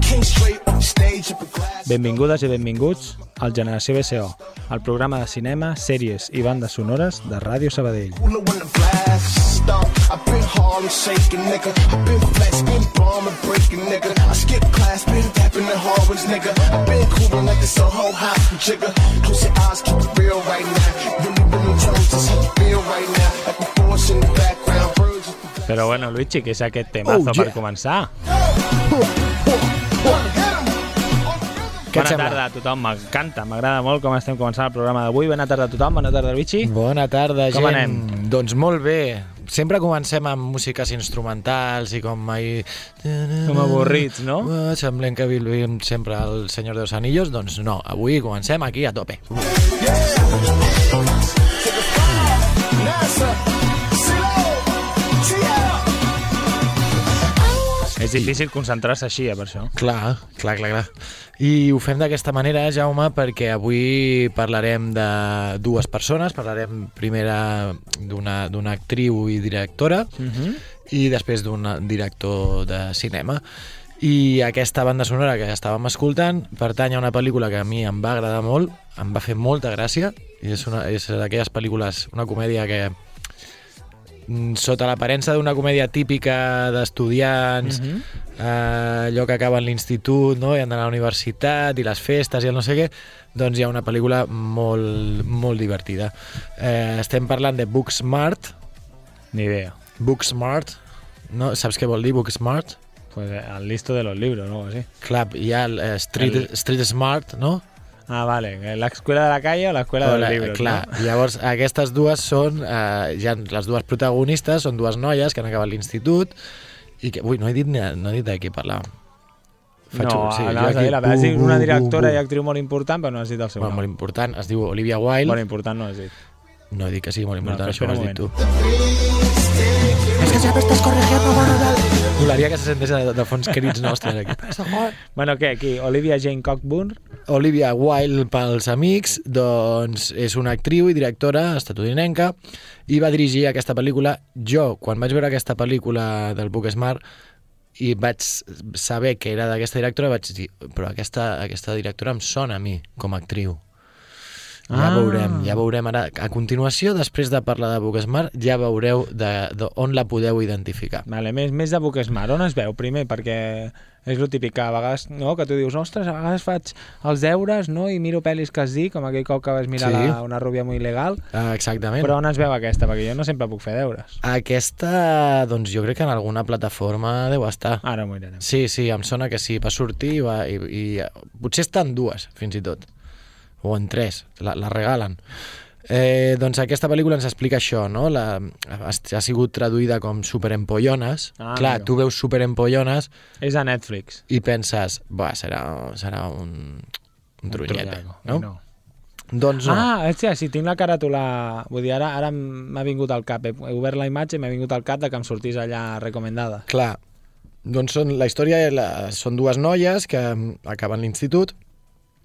Came straight off the stage up a glass. Benvingudes i benvinguts al Generació BSO, al programa de cinema, sèries i bandes sonores de Ràdio Sabadell. Però bueno, Luigi, que és aquest temazo oh, yeah. per. Què Bona sembla? tarda a tothom, m'encanta, m'agrada molt com estem començant el programa d'avui. Bona tarda a tothom, bona tarda, Luigi. Bona tarda, Com gent. anem? Doncs molt bé. Sempre comencem amb músiques instrumentals i com mai... Com avorrits, no? Ah, Semblem que vivim sempre el Senyor dels Anillos. Doncs no, avui comencem aquí a tope. NASA, És difícil concentrar-se així, eh, per això. Clar, clar, clar, clar. I ho fem d'aquesta manera, Jaume, perquè avui parlarem de dues persones. Parlarem primera d'una actriu i directora Uh -huh. i després d'un director de cinema. I aquesta banda sonora que estàvem escoltant pertany a una pel·lícula que a mi em va agradar molt, em va fer molta gràcia, i és, una, és d'aquelles pel·lícules, una comèdia que sota l'aparença d'una comèdia típica d'estudiants, Mhm. eh, allò que acaba en l'institut no? i han d'anar a la universitat i les festes i el no sé què, doncs hi ha una pel·lícula molt, molt divertida. Eh, estem parlant de Booksmart, Ni idea. Booksmart, no? saps què vol dir Booksmart? Pues eh, al listo de los libros, ¿no? Así. Clar, hi ha el, eh, Street, El- Street Smart, no? Ah, vale. ¿La escuela de la calle o la escuela de O los la- libros? clar, no? llavors aquestes dues són, eh, ja les dues protagonistes són dues noies que han acabat l'institut i que, ui, no he dit, ni- no he dit de què parlàvem. no, jo anaves a aquí, dir, la verdad, bu, és bu, una bu, directora bu. i actriu molt important, però no has dit el seu Bueno, nom. molt important, es diu Olivia Wilde. Molt important no has dit. No he dit que sigui molt important, No, això ho has un dit tu. Es que me estás corrigiendo, bueno, dale. Molaria que se sentés de, de fons crits nostres aquí. Bueno, què, aquí? Olivia Jane Cockburn? Olivia Wilde pels amics, doncs és una actriu i directora estatudinenca i va dirigir aquesta pel·lícula. Jo, quan vaig veure aquesta pel·lícula del Booksmart i vaig saber que era d'aquesta directora, vaig dir, però aquesta, aquesta directora em sona a mi com a actriu. Ja Ah. veurem, ja veurem ara. A continuació, després de parlar de Booksmart, ja veureu de, de on la podeu identificar. Vale, més, més de Booksmart. On es veu primer? Perquè és el típic que a vegades, no? que tu dius, ostres, a vegades faig els deures no? i miro pel·lis que has dit, com aquell cop que vas mirar Sí. la, una rúbia molt il·legal, Ah, exactament. però on es veu aquesta? Perquè jo no sempre puc fer deures. Aquesta, doncs jo crec que en alguna plataforma deu estar. Ara m'ho. Sí, sí, em sona que sí, va sortir i, va, i, i potser està en dues, fins i tot. O en tres, la, la regalen. Eh, doncs aquesta pel·lícula ens explica això, no? La, ha, ha sigut traduïda com Superempollones. Ah, Clar, amigo. tu veus Superempollones És a Netflix. i penses, va, serà, serà un, un trunyete, trollaco. no? no. Doncs no. Ah, hòstia, si tinc la caràtula... Vull dir, ara, ara m'ha vingut al cap. He, he obert la imatge i m'ha vingut al cap de que em sortís allà recomendada. Clar, doncs són, la història la, són dues noies que mm, acaben l'institut,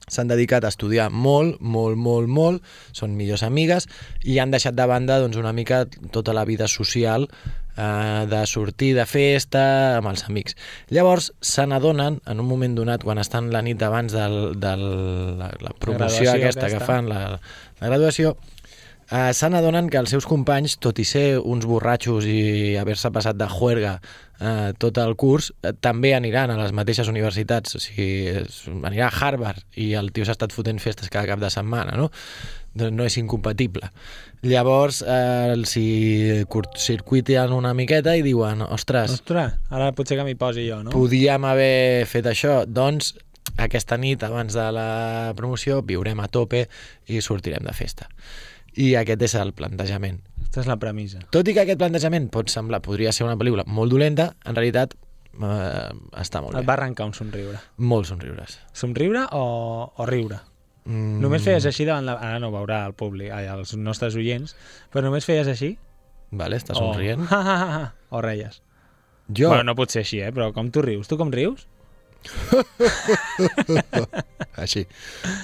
s'han dedicat a estudiar molt, molt, molt, molt, són millors amigues i han deixat de banda doncs, una mica tota la vida social eh, de sortir de festa amb els amics. Llavors se n'adonen en un moment donat quan estan la nit abans de la, la promoció graduació aquesta, aquesta. que fan, la, la graduació, eh, se n'adonen que els seus companys, tot i ser uns borratxos i haver-se passat de juerga eh, tot el curs, eh, també aniran a les mateixes universitats, o sigui, es, anirà a Harvard i el tio s'ha estat fotent festes cada cap de setmana, no? Doncs no és incompatible. Llavors, eh, els hi curtcircuiten una miqueta i diuen, ostres, Ostres, ara potser que m'hi posi jo, no? podíem haver fet això, doncs aquesta nit, abans de la promoció, viurem a tope i sortirem de festa. I aquest és el plantejament. Aquesta és la premissa. Tot i que aquest plantejament pot semblar, podria ser una pel·lícula molt dolenta, en realitat eh, està molt Et bé. va arrencar un somriure. Molt somriures. Somriure o, o riure? Mm, Només feies així davant la... Ara no ho veurà el públic, ai, els nostres oients, però només feies així? Vale, està somrient. O, o reies? Jo, Bueno, no pot ser així, eh? Però com tu rius? Tu com rius? així.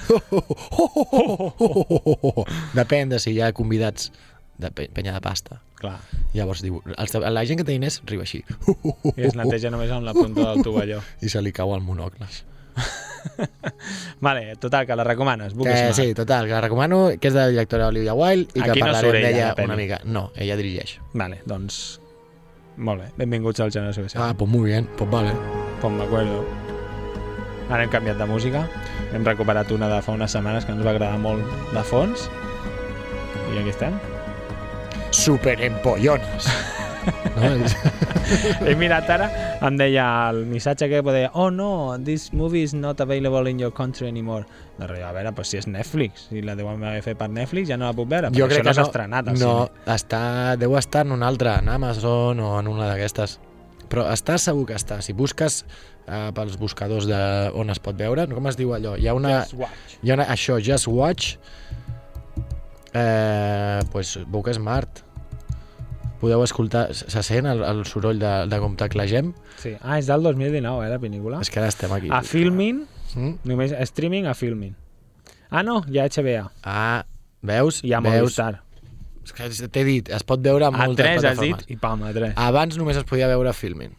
Depèn de si hi ha convidats de pe- penya de pasta. Clar. Llavors diu, els, la gent que té diners riu així. I es neteja només amb la punta del tovalló. I se li cau el monocle. Vale, total, que la recomanes. Book Que, Smart. sí, total, que la recomano, que és de la directora Olivia Wilde i que Aquí no parlarem ella, d'ella una mica. No, ella dirigeix. Vale, doncs... Molt bé, benvinguts al Generació B7. Ah, pues muy bien, pues vale. Pues m'acuerdo. Ara hem canviat de música. Hem recuperat una de fa unes setmanes que ens va agradar molt de fons. I aquí estem. Super empollones. no? És- He mirat ara, em deia el missatge que deia oh no, this movie is not available in your country anymore. De res, a veure, pues si és Netflix, si la deuen haver fet per Netflix ja no la puc veure, jo crec això no que s'ha estrenat no cine. està, deu estar en un altre, en Amazon o en una d'aquestes. Però està segur que està. Si busques eh, pels buscadors de on es pot veure, com es diu allò? Hi ha una... Just watch. Hi ha una, això, Just Watch, eh, pues, Book Smart. Podeu escoltar, se sent el, el soroll de, de com teclegem? Sí. Ah, és del 2019, eh, la pel·lícula. És que ara estem aquí. A Filmin, Mm? només streaming a Filmin. Ah, no, hi ha HBO. Ah, veus? Hi ha veus? Movistar. T'he dit, es pot veure a A moltes 3 has plataformes. dit i pam, a 3. Abans només es podia veure a Filmin.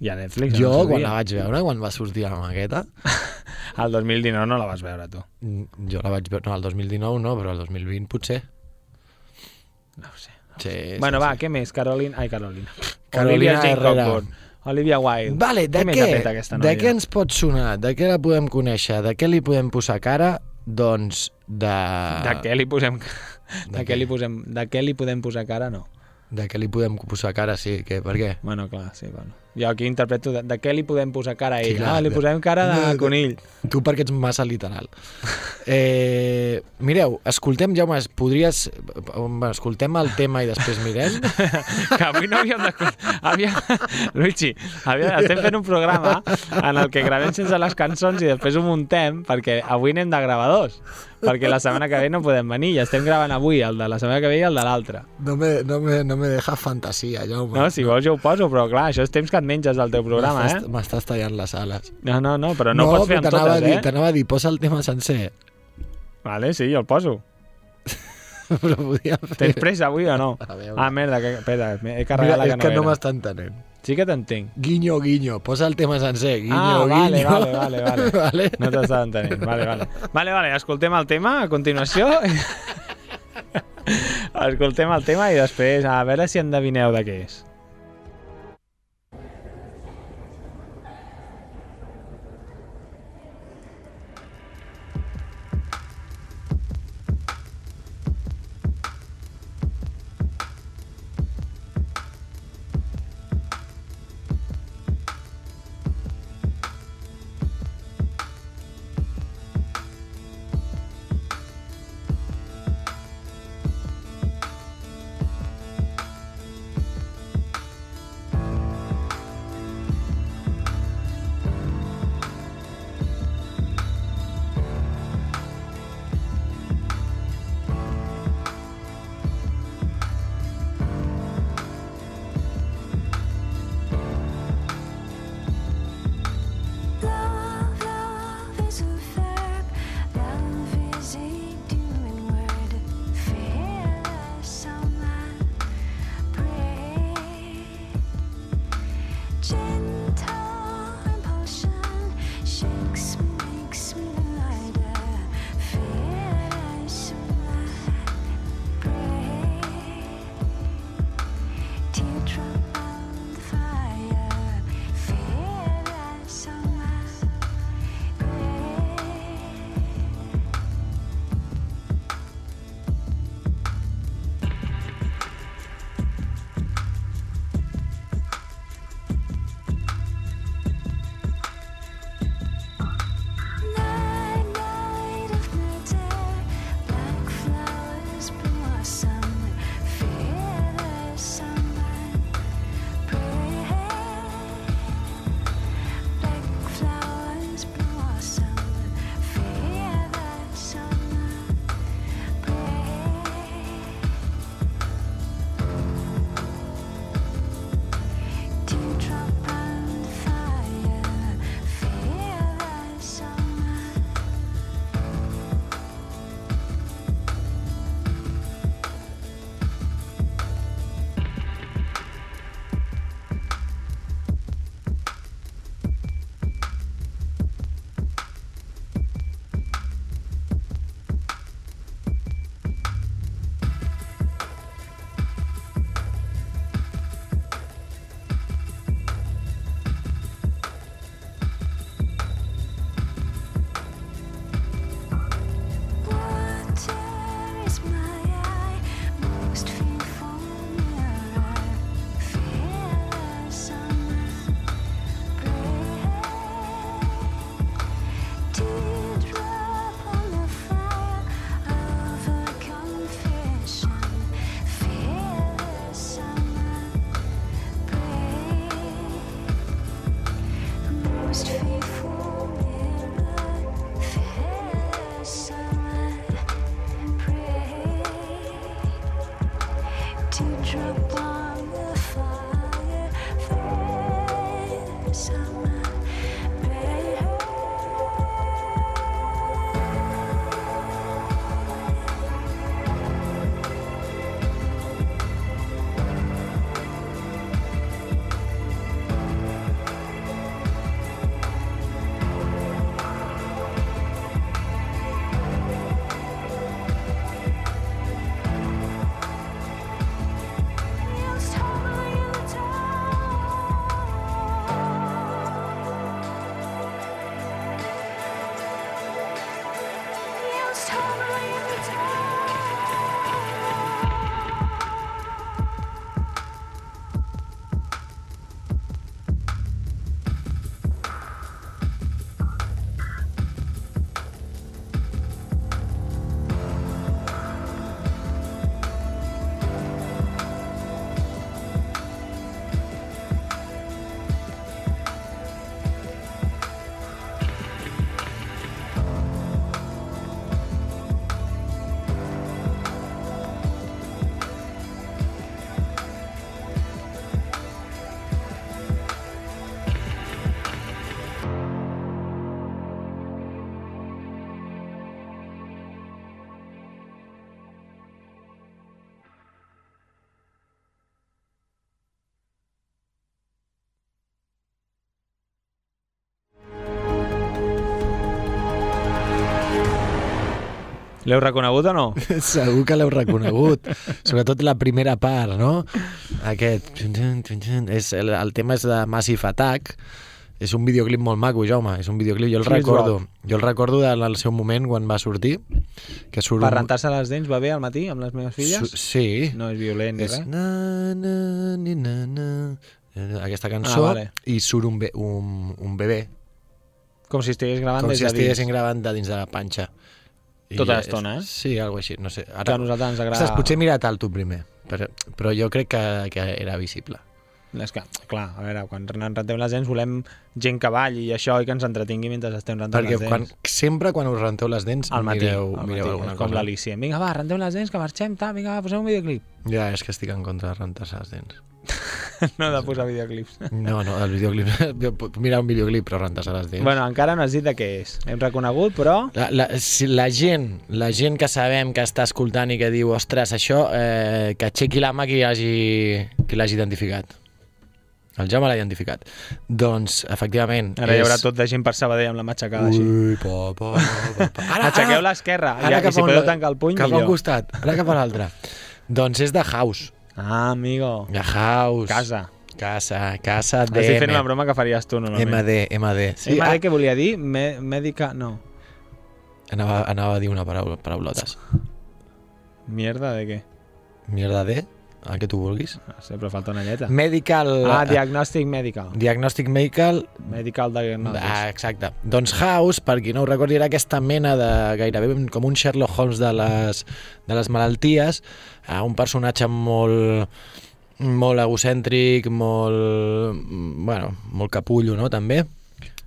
I a Netflix. Jo, no quan la vaig veure, quan va sortir la maqueta, El 2019 no la vas veure, tu. mm, jo la vaig veure, no, el 2019 no, però el 2020 potser. No ho sé. Sí, Bueno, sí, va, sí. què més? Carolina... Ai, Carolina. Carolina Herrera. Olivia Wilde. Vale, de què? què? de què ens pot sonar? De què la podem conèixer? De què li podem posar cara? Doncs de... De què li posem... De De, què? li posem... De què li podem posar cara, no. De què li podem posar cara, sí, que, per què? Bueno, clar, sí, bueno. Jo aquí interpreto de, de què li podem posar cara a Sí, ell. clar, ah, li posem cara de, conill. Tu perquè ets massa literal. Eh, mireu, escoltem, Jaume, podries... Escoltem el tema i després mirem? que avui no havíem de... Havia... Luigi, havia... estem fent un programa en el que gravem sense les cançons i després ho muntem perquè avui anem de gravadors perquè la setmana que ve no podem venir i estem gravant avui el de la setmana que ve i el de l'altra. No me, no, me, no me deja fantasia, Jaume. No, si vols jo ho poso, però clar, això és temps que et menges del teu programa, eh? M'estàs- tallant les ales. No, no, no, però no, pots fer amb totes, a dir, eh? T'anava a dir, posa el tema sencer. Vale, sí, jo el poso. Però podíem fer... Tens pressa avui o no? A veure. Ah, merda, que... espera, he Mira, carregat la és que no canovera. m'està entenent. Sí que t'entenc. Guinyo, guinyo, posa el tema sencer. Guinyo, ah, vale, guinyo. vale, vale, vale. vale? No t'estava entenent. Vale, vale. Vale, vale, escoltem el tema a continuació. escoltem el tema i després a veure si endevineu de què és. L'heu reconegut o no? Segur que l'heu reconegut. Sobretot la primera part, no? Aquest... És, el, el tema és de Massive Attack. És un videoclip molt maco, Jaume. És un videoclip, jo el Chris recordo. Rock. Jo el recordo del seu moment quan va sortir. Que surt Per rentar-se les dents va bé al matí amb les meves filles? Su- Sí. No és violent ni és res? na, na, ni, na, na, eh, aquesta cançó Ah, vale. i surt un, be, un, un bebè Com si estigués gravant com des si de estiguessin dins. gravant de dins de la panxa Tota l'estona, eh? Sí, alguna així, no sé. Que a nosaltres ens agrada- Ostres, potser he mirat tu primer, però, però jo crec que, que era visible. És que, clar, a veure, quan rentem les dents volem gent que balli i això i que ens entretingui mentre estem rentant Perquè les quan, dents. sempre quan us renteu les dents Al matí, mireu, al mireu matí. alguna com l'Alicia. Vinga, va, rentem les dents, que marxem, ta, vinga, va, posem un videoclip. Ja, és que estic en contra de rentar-se les dents. no de posar videoclips. No, no, el videoclip... jo puc mirar un videoclip, però rentar-se les dents... bueno, encara no has dit de què és. Hem reconegut, però... La, la, si la gent, la gent que sabem que està escoltant i que diu ostres, això, eh, que aixequi la mà qui hagi, qui l'hagi identificat. El Jaume l'ha identificat. Doncs, efectivament... Ara hi haurà és... tot de gent per Sabadell amb la matxacada així. Ui, pa, pa, pa, pa. Aixequeu l'esquerra, ara ja, i cap si podeu tancar el puny, cap a un millor. costat, ara cap a l'altre. doncs és de House. Ah, amigo. De House. Casa. Casa, casa Estic fent una broma que faries tu, normalment. MD, MD. Sí, MD ah, què volia dir? Me mèdica... No. anava, anava a dir una paraula, paraulotes. Mierda de què? Mierda de, el que tu vulguis. Però falta una lletra. Medical... Ah, eh, diagnòstic medical. Diagnòstic medical Medical diagnosis. Ah, exacte. Doncs House, per qui no ho recordi, era aquesta mena de gairebé com un Sherlock Holmes de les, de les malalties, eh, un personatge molt molt egocèntric, molt, bueno, molt capullo, no?, també.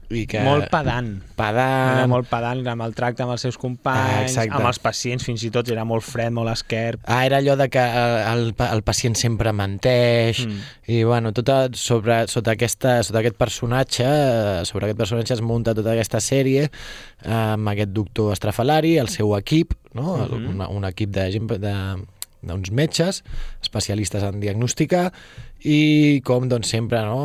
I que... Molt pedant. Pedant. Era molt pedant amb el tracte amb els seus Ah, companys, exacte. amb els pacients, fins i tot era molt fred, molt esquerp. Ah, era allò de que el, el pacient sempre menteix Mm. i bueno, tota, sobre, sota, aquesta, sota aquest personatge eh, sobre aquest personatge es munta tota aquesta sèrie eh, amb aquest doctor estrafalari, el seu equip no? Mm -hmm. un, un equip de gent de, d'uns metges especialistes en diagnosticar i com doncs sempre no,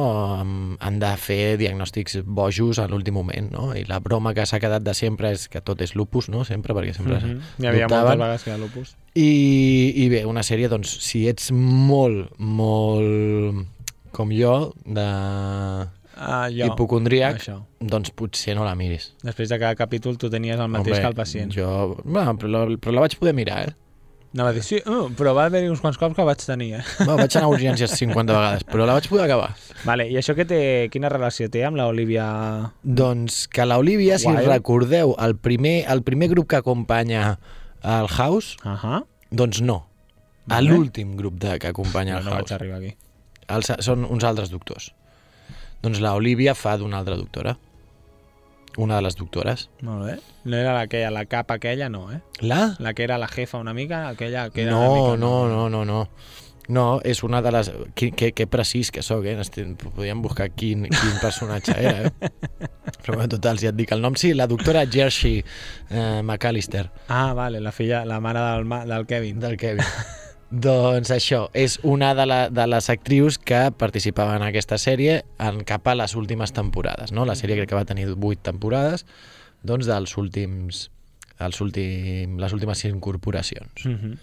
han de fer diagnòstics bojos a l'últim moment no? i la broma que s'ha quedat de sempre és que tot és lupus no? sempre perquè sempre Mhm. Hi havia moltes vegades que hi ha lupus. I, I bé, una sèrie, doncs, si ets molt, molt com jo, de Ah, jo. hipocondríac, Això. doncs potser no la miris. Després de cada capítol tu tenies el mateix que el pacient. Jo, bueno, però, la, però la vaig poder mirar, eh? Anava a dir, sí, uh, però va haver-hi uns quants cops que vaig tenir, eh? Bueno, vaig anar a urgències 50 vegades, però la vaig poder acabar. Vale, i això que té, quina relació té amb l'Olivia... Doncs que l'Olivia, si recordeu, el primer, el primer grup que acompanya el House, Uh -huh. doncs no. A l'últim grup de, que acompanya el no vaig House. arribar aquí. Els, són uns altres doctors. Doncs la Olivia fa d'una altra doctora. Una de les doctores. Molt bé. No era aquella, la capa aquella, no, eh? La? La que era la jefa una mica, aquella que era No, una mica... no, no, no, no. No, és una de les... Que, que, que precís que sóc, eh? Podríem buscar quin, quin personatge era, eh? Però bueno, total, si et dic el nom, sí, la doctora Jersey eh, McAllister, Ah, vale, la filla, la mare del, del Kevin. del Kevin. doncs això, és una de, la, de les actrius que participava en aquesta sèrie en cap a les últimes temporades, no? La sèrie crec que va tenir vuit temporades, doncs dels últims, els últim, les últimes incorporacions. Mm -hmm.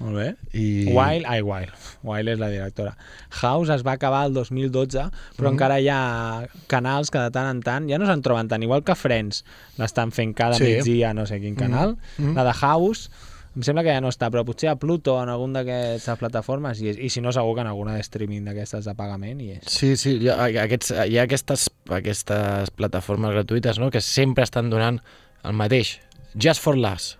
Molt bé. I... Wild, ai, Wild. Wild és la directora. House es va acabar el 2012, però Mhm. encara hi ha canals que de tant en tant ja no se'n troben tant, igual que Friends l'estan fent cada Sí. migdia no sé quin canal. Mhm. La de House em sembla que ja no està, però potser a Pluto o en algun d'aquestes plataformes i, i si no segur que en alguna de streaming d'aquestes de pagament i és. Sí, sí, hi ha, aquests, hi ha aquestes, aquestes plataformes gratuïtes no? que sempre estan donant el mateix. Just for Laughs.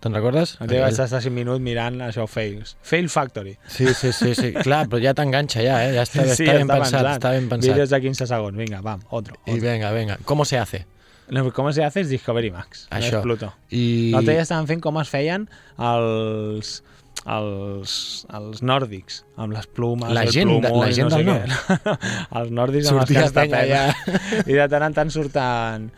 Te'n recordes? No vaig estar 5 minuts mirant això, Fails. Fail Factory. Sí, sí, sí, sí. Clar, però ja t'enganxa ja, eh? Ja està, està ben pensat, està ben pensat. Vídeos de 15 segons, vinga, vam, otro. I otro. venga, venga. ¿Cómo se hace? No, com se hace és Discovery Max, no Això. és Pluto. I... L'altre dia estaven fent com es feien els els, els nòrdics, amb les plumes, La el gent de- plomó la gent no del què. els nòrdics amb Sortia els penya castapets. I de tant en tant surten...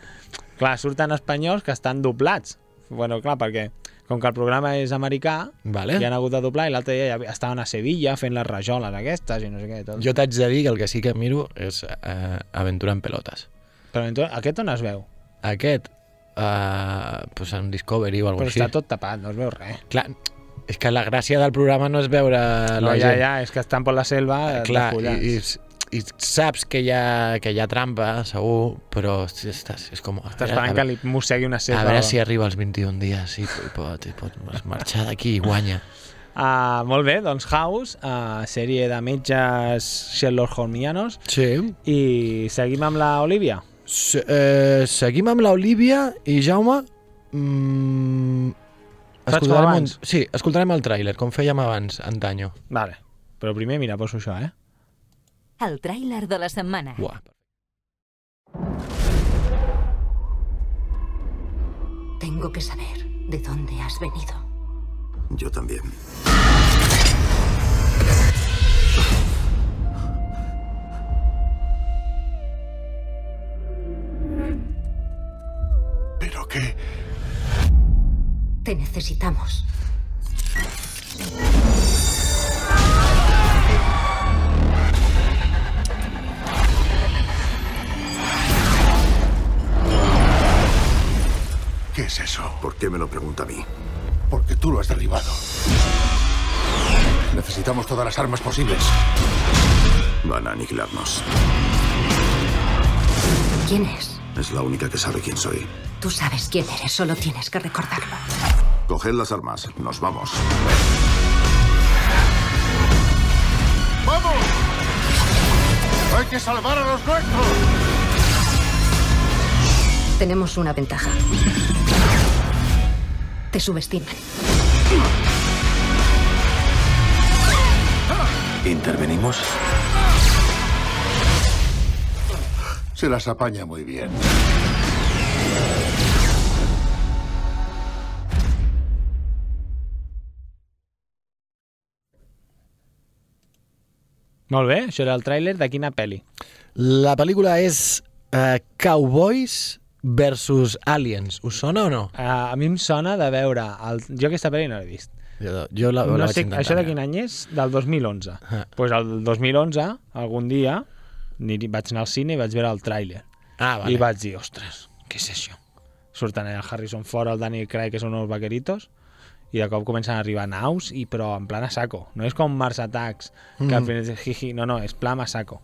Clar, surten espanyols que estan doblats. Bueno, clar, perquè com que el programa és americà, Vale. hi han hagut de doblar i l'altre dia ja estaven a Sevilla fent les rajoles aquestes i no sé què. Tot. Jo t'haig de dir que el que sí que miro és eh, Aventura en pelotes. Però entonces, aquest on es veu? Aquest, eh, pues en Discovery o Però alguna així. està tot tapat, no es veu res. Clar, és que la gràcia del programa no és veure No, la ja, gent. ja, és que estan per la selva eh, Clar, i, i, i saps que hi, ha, que hi ha trampa, segur, però hosti, estàs, és com... Estàs esperant que li mossegui una a selva. veure si arriba als 21 dies i, i, pot, i pot marxar d'aquí i guanya. Uh, molt bé, doncs House, uh, sèrie de metges Sherlock Holmianos, Sí. i seguim amb la Olivia. Se, eh, seguim amb l'Olivia i Jaume... Mm, escoltarem, un, sí, escoltarem el tràiler, com fèiem abans, antanyo. Vale. Però primer, mira, poso això, eh? El tràiler de la setmana. Buah. Tengo que saber de dónde has venido. Yo también. Qué? Te necesitamos. ¿Qué es eso? ¿Por qué me lo pregunta a mí? Porque tú lo has derribado. Necesitamos todas las armas posibles. Van a aniquilarnos. ¿Quién es? Es la única que sabe quién soy. Tú sabes quién eres, solo tienes que recordarlo. Coged las armas. Nos vamos. ¡Vamos! ¡Hay que salvar a los nuestros! Tenemos una ventaja. Te subestiman. ¿Intervenimos? Se las apaña muy bien. Molt bé, això era el tràiler de quina pel·li? La pel·lícula és uh, Cowboys versus Aliens. Us sona o no? Uh, a mi em sona de veure... El... Jo aquesta pel·li no l'he vist. Jo, jo la, la no vaig sé, intentar això de quin any és? Del 2011. Doncs Ah. pues el 2011, algun dia, vaig anar al cine i vaig veure el tràiler. Ah, I vale. vaig dir, ostres, què és això? Surten el Harrison Ford, el Daniel Craig, que són uns vaqueritos, i de cop comencen a arribar naus, i però en plan a saco. No és com Mars Attacks, que Mm. al final és jiji, no, no, és plan a saco.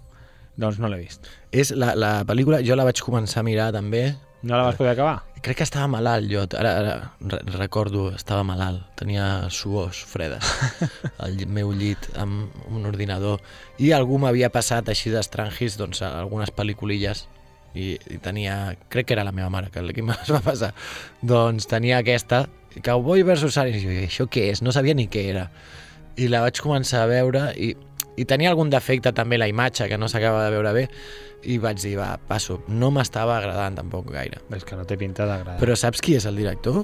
Doncs no l'he vist. És la, la pel·lícula, jo la vaig començar a mirar també. No la vas poder acabar? Crec que estava malalt jo, ara, ara re- recordo, estava malalt, tenia suors fredes al meu llit amb un ordinador i algú m'havia passat així d'estrangis doncs, algunes pel·lículilles i, i tenia, crec que era la meva mare que qui me'ls va passar, doncs tenia aquesta, Cowboy versus Aliens, i jo, això què és? No sabia ni què era i la vaig començar a veure i, i tenia algun defecte també la imatge que no s'acaba de veure bé i vaig dir, va, passo, no m'estava agradant tampoc gaire És que no té pinta d'agradar. però saps qui és el director?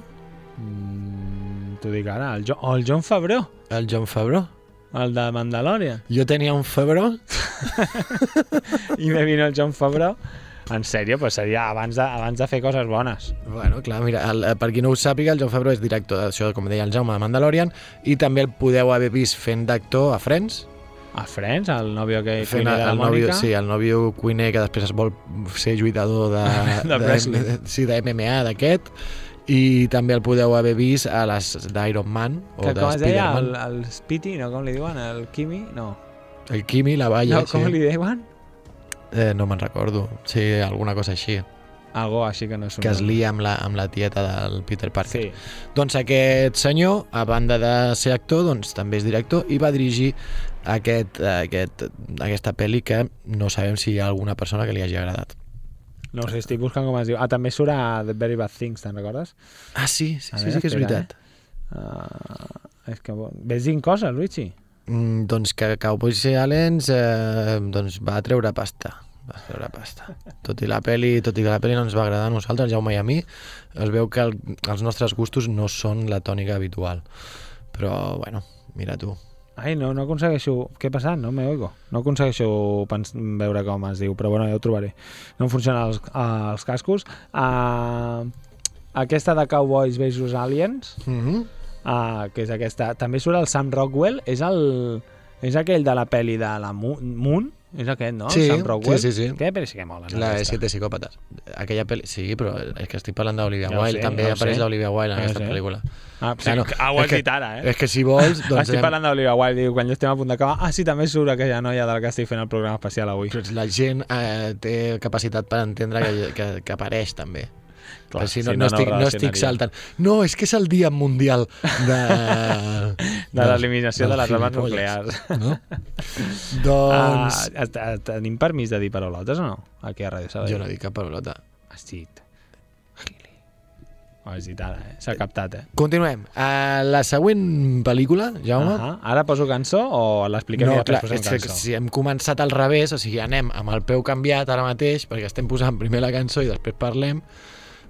Mm, T'ho dic ara, el, jo, oh, el John Favreau. El John Favreau. El de Mandalorian. Jo tenia un Favreau, I me vino el John Favreau. En sèrio, pues seria abans de, abans de fer coses bones. Bueno, clar, mira, el, eh, per qui no ho sàpiga, el John Favreau és director d'això, com deia el Jaume, de Mandalorian, i també el podeu haver vist fent d'actor a Friends, A Friends, el nòvio que fent cuiner de la el nòvio, Mònica. sí, el nòvio cuiner que després es vol ser lluitador de, De wrestling. de, sí, de MMA d'aquest, i també el podeu haver vist a les d'Iron Man o Que de com es deia? El, el Spitty, no? Com li diuen? El Kimi? No. El Kimi, la Valla, no, com sí. li diuen? Eh, no me'n recordo. Sí, alguna cosa així. Algo així que no és un Que es lia amb la, amb la tieta del Peter Parker. Sí. Doncs aquest senyor, a banda de ser actor, doncs també és director i va dirigir aquest, aquest, aquesta pel·li que no sabem si hi ha alguna persona que li hagi agradat. No sé, estic buscant com es diu. Ah, també surt a The Very Bad Things, te'n recordes? Ah, sí, sí, A sí, veure, sí que és veritat. Uh, és que... Ves dient coses, Luigi? Mm, doncs que Cowboys i Aliens eh, doncs va treure pasta va treure pasta. Tot i la peli, tot i que la peli no ens va agradar a nosaltres, Jaume i a mi, es veu que el, els nostres gustos no són la tònica habitual. Però, bueno, mira tu. Ai, no, no aconsegueixo... Què ha passat? No me oigo. No aconsegueixo pens... veure com es diu, però bueno, ja ho trobaré. No em funcionen els, uh, els cascos. Uh, aquesta de Cowboys vs Aliens, Mm -hmm. uh, que és aquesta... També surt el Sam Rockwell, és el... És aquell de la pel·li de la Mo- Moon? És aquest, no? Sí, Sam Rockwell. sí, sí, sí. Aquella pel·li sí que mola. no, La de. Siete Psicòpates. Aquella pel·li... Sí, però és que estic parlant d'Olivia Ja Wilde. sé, També ja apareix l'Olivia Wilde en Ja aquesta sé. pel·lícula. Ah, sí, Claro, que, ah, ho has dit ara, eh? És que si vols... Doncs Estic parlant d'Olivia Wilde, diu, quan jo estem a punt d'acabar, ah, sí, també surt aquella noia del que estic fent el programa especial avui. Doncs la gent eh, té capacitat per entendre que, que, que apareix també. Clar, si no, si no, no, estic, no estic saltant. No, és que és el dia mundial de... De l'eliminació de les armes nuclears. No? doncs... Ah, uh, tenim permís de dir paraulotes o no? Aquí a Ràdio Sabadell. jo no dic cap paraulota. Ho has dit ara, eh? S'ha captat, eh? Continuem. A la següent pel·lícula, Jaume... Uh -huh. Ara poso cançó o l'expliquem i No, clar, després és posem cançó? si hem començat al revés, o sigui, anem amb el peu canviat ara mateix, perquè estem posant primer la cançó i després parlem,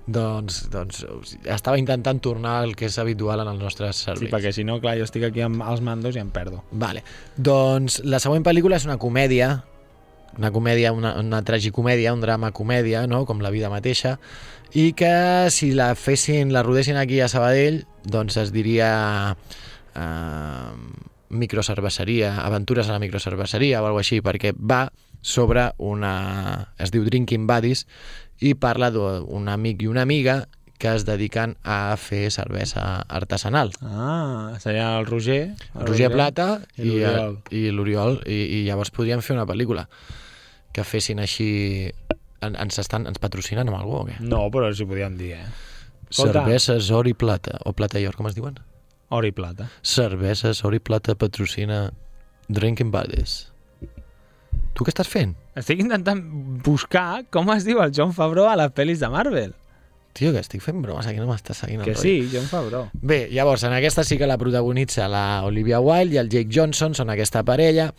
doncs, doncs estava intentant tornar al que és habitual en els nostres Sí, serveis. perquè si no, clar, jo estic aquí amb els mandos i em perdo. Vale. Doncs la següent pel·lícula és una comèdia, una comèdia, una, una tragicomèdia, un drama comèdia, no? com la vida mateixa, i que si la fessin, la rodessin aquí a Sabadell, doncs es diria eh, microcerveceria, aventures a la microcerveceria o alguna així, perquè va sobre una... es diu Drinking Buddies i parla d'un amic i una amiga que es dediquen a fer cervesa artesanal. Ah, seria el Roger. El Roger Plata i l'Oriol. i i, i llavors podríem fer una pel·lícula que fessin així en, ens, estan, ens patrocinen amb algú o què? No, però si ho podíem dir, eh? Escolta. Cerveses Or i Plata o Plata i Or, com es diuen? Or i plata. Cerveses Or i Plata patrocina Drinking Buddies Tu què estàs fent? Estic intentant buscar com es diu el John Favreau a les pel·lis de Marvel. Tio, que estic fent bromes, aquí no m'estàs seguint el Que rotllo. sí, John Favreau. Bé, llavors, en aquesta sí que la protagonitza la Olivia Wilde i el Jake Johnson, són aquesta parella